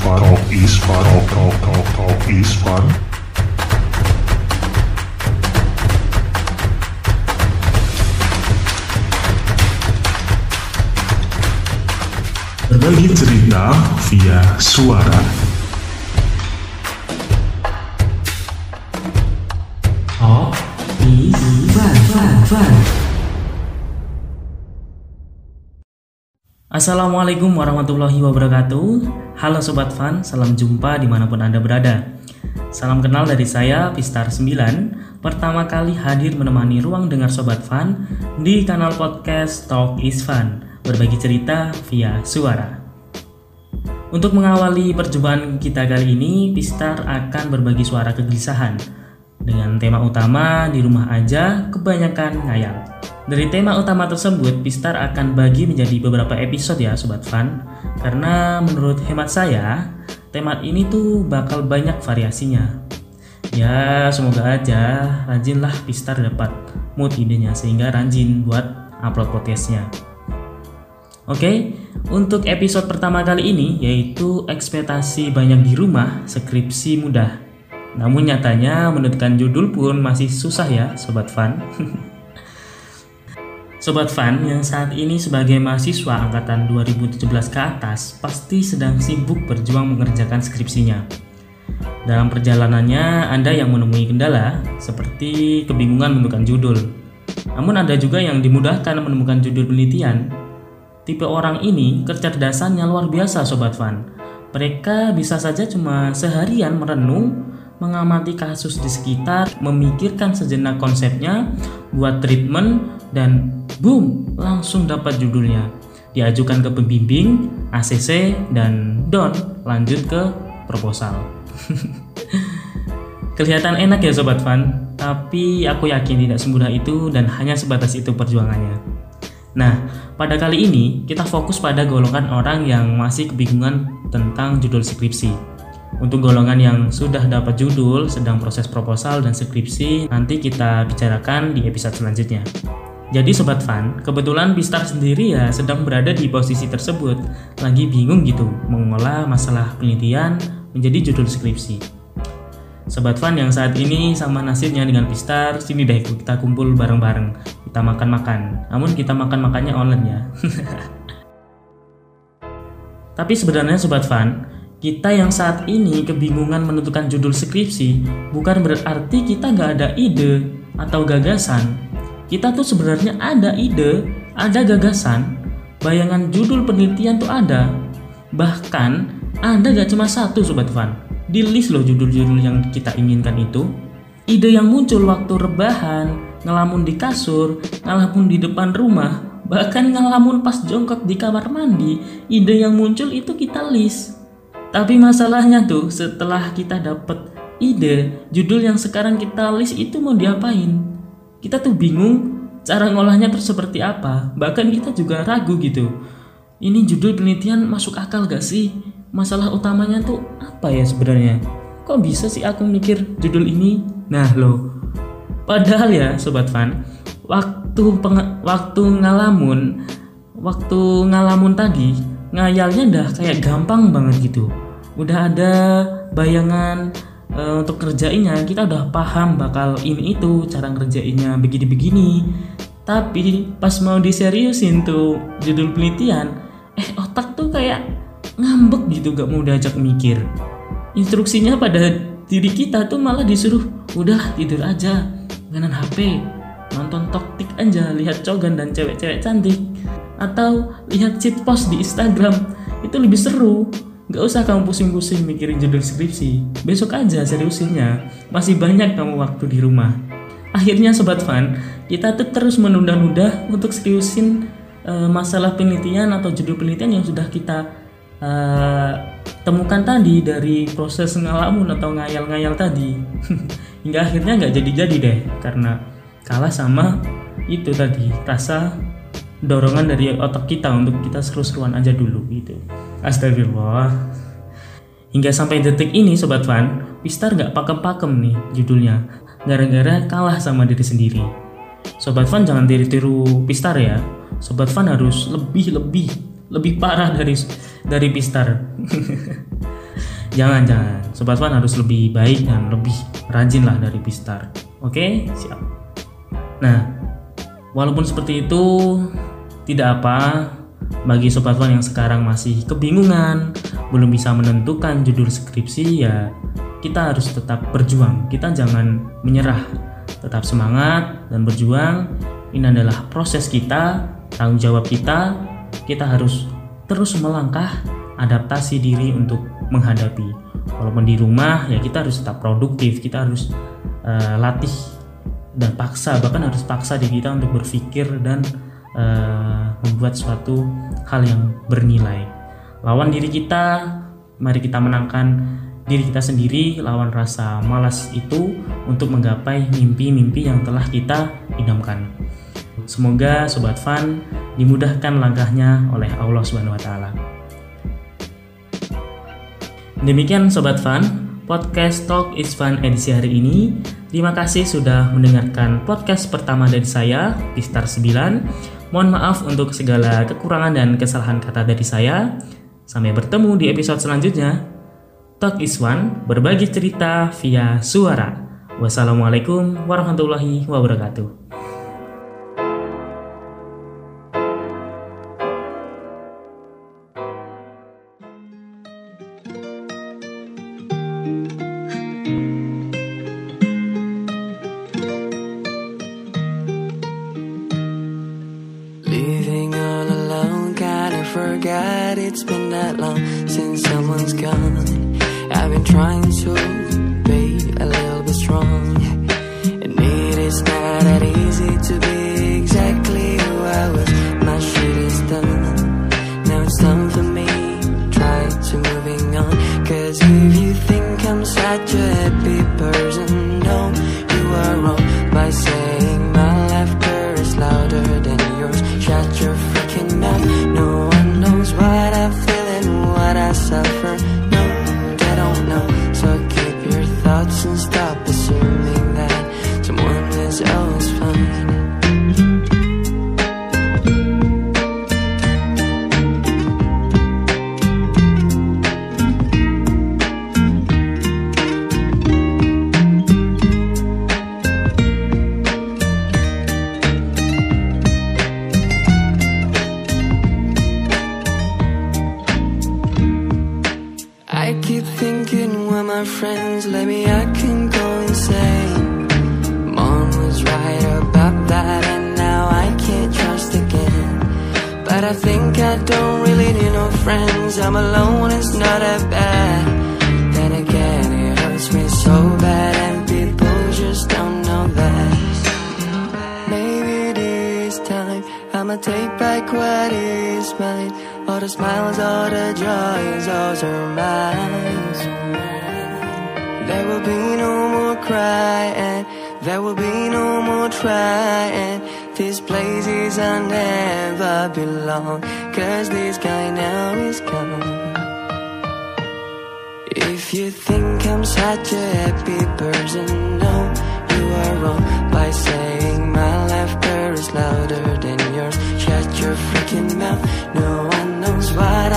fun. Talk is fun. Talk talk talk talk is fun. Berbagi cerita via suara. Talk is fun, fun, fun. Assalamualaikum warahmatullahi wabarakatuh. Halo Sobat Fun, salam jumpa di mana pun Anda berada. Salam kenal dari saya, Pistar 9 Pertama kali hadir menemani ruang dengar Sobat Fun Di kanal podcast Talk is Fun Berbagi cerita via suara. Untuk mengawali perjumpaan kita kali ini Pistar akan berbagi suara kegelisahan Dengan tema utama di rumah aja kebanyakan ngayal. Dari tema utama tersebut, Pistar akan bagi menjadi beberapa episode ya Sobat Fun Karena menurut hemat saya, tema ini tuh bakal banyak variasinya. Ya semoga aja rajinlah Pistar dapat mood idenya sehingga rajin buat upload podcastnya. Oke, untuk episode pertama kali ini yaitu ekspektasi banyak di rumah, skripsi mudah Namun nyatanya menentukan judul pun masih susah ya Sobat Fun Sobat Fan yang saat ini sebagai mahasiswa angkatan 2017 ke atas pasti sedang sibuk berjuang mengerjakan skripsinya. Dalam perjalanannya, Anda yang menemui kendala seperti kebingungan menentukan judul. Namun ada juga yang dimudahkan menemukan judul penelitian. Tipe orang ini kecerdasannya luar biasa Sobat Fan. Mereka bisa saja cuma seharian merenung mengamati kasus di sekitar, memikirkan sejenak konsepnya, buat treatment, dan boom, langsung dapat judulnya. Diajukan ke pembimbing, ACC, dan don, lanjut ke proposal. Kelihatan enak ya Sobat Fan, tapi aku yakin tidak semudah itu dan hanya sebatas itu perjuangannya. Nah, pada kali ini kita fokus pada golongan orang yang masih kebingungan tentang judul skripsi. Untuk golongan yang sudah dapat judul, sedang proses proposal dan skripsi, nanti kita bicarakan di episode selanjutnya. Jadi Sobat Fan, kebetulan Pistar sendiri ya sedang berada di posisi tersebut, lagi bingung gitu mengolah masalah penelitian menjadi judul skripsi. Sobat Fan yang saat ini sama nasibnya dengan Pistar, sini deh kita kumpul bareng-bareng, kita makan-makan. Namun kita makan-makannya online ya. Tapi sebenarnya Sobat Fan, kita yang saat ini kebingungan menentukan judul skripsi bukan berarti kita nggak ada ide atau gagasan kita tuh sebenarnya ada ide, ada gagasan, bayangan judul penelitian tuh ada. Bahkan ada gak cuma satu Sobat Fan. Di list loh judul-judul yang kita inginkan itu. Ide yang muncul waktu rebahan, ngelamun di kasur, ngelamun di depan rumah, bahkan ngelamun pas jongkok di kamar mandi, ide yang muncul itu kita list. Tapi masalahnya tuh setelah kita dapet ide, judul yang sekarang kita list itu mau diapain? kita tuh bingung cara ngolahnya terus seperti apa. Bahkan kita juga ragu gitu. Ini judul penelitian masuk akal gak sih? Masalah utamanya tuh apa ya sebenarnya? Kok bisa sih aku mikir judul ini? Nah loh. Padahal ya sobat fan waktu peng waktu ngalamun waktu ngalamun tadi ngayalnya udah kayak gampang banget gitu. Udah ada bayangan uh, untuk kerjainnya kita udah paham bakal ini itu cara ngerjainnya begini-begini. Tapi pas mau diseriusin tuh judul penelitian eh otak tuh kayak ngambek gitu gak mau diajak mikir. Instruksinya pada diri kita tuh malah disuruh udah tidur aja nganan HP nonton toktik aja lihat cogan dan cewek-cewek cantik atau lihat cheat post di Instagram itu lebih seru Gak usah kamu pusing-pusing mikirin judul skripsi. Besok aja seriusinnya. Masih banyak kamu waktu di rumah. Akhirnya Sobat Fan, kita tuh terus menunda-nunda untuk seriusin uh, masalah penelitian atau judul penelitian yang sudah kita uh, temukan tadi dari proses ngalamun atau ngayal-ngayal tadi. Hingga akhirnya nggak jadi-jadi deh, karena kalah sama itu tadi rasa dorongan dari otak kita untuk kita seru-seruan aja dulu gitu. Astagfirullah. Hingga sampai detik ini Sobat Fan, Pistar gak pakem-pakem nih judulnya. Gara-gara kalah sama diri sendiri. Sobat Fan jangan tiru-tiru Pistar ya. Sobat Fan harus lebih-lebih lebih parah dari dari Pistar. Jangan jangan. Sobat Fan harus lebih baik dan lebih rajin lah dari Pistar. Oke, siap. Nah, walaupun seperti itu tidak apa bagi sobat Fan yang sekarang masih kebingungan, belum bisa menentukan judul skripsi ya kita harus tetap berjuang. Kita jangan menyerah. Tetap semangat dan berjuang. Ini adalah proses kita, tanggung jawab kita. Kita harus terus melangkah, adaptasi diri untuk menghadapi. Walaupun di rumah ya kita harus tetap produktif, kita harus uh, latih dan paksa, bahkan harus paksa diri kita untuk berpikir dan uh, membuat suatu hal yang bernilai. Lawan diri kita, mari kita menangkan diri kita sendiri lawan rasa malas itu untuk menggapai mimpi-mimpi yang telah kita idamkan. Semoga sobat fun dimudahkan langkahnya oleh Allah Subhanahu wa taala. Demikian sobat fun, podcast Talk is Fun edisi hari ini. Terima kasih sudah mendengarkan podcast pertama dari saya, Pistar 9. Mohon maaf untuk segala kekurangan dan kesalahan kata dari saya. Sampai bertemu di episode selanjutnya. Talk is One, berbagi cerita via suara. Wassalamualaikum warahmatullahi wabarakatuh. Forgot it's been that long since someone's gone. I've been trying to be a little bit strong. And it is not that easy to be exactly who I was. My shit is done. Now it's time for me. To Try to moving on. Cause you suffer I can go insane. Mom was right about that, and now I can't trust again. But I think I don't really need no friends. I'm alone, it's not that bad. Then again, it hurts me so bad And people just don't know that. Maybe this time. I'ma take back what is mine. All the smiles, all the joys, all are mine There will be no more crying. There will be no more trying. These places I never belong. Cause this guy now is gone. If you think I'm such a happy person No, you are wrong. By saying my laughter is louder than yours. Shut your freaking mouth. No one knows what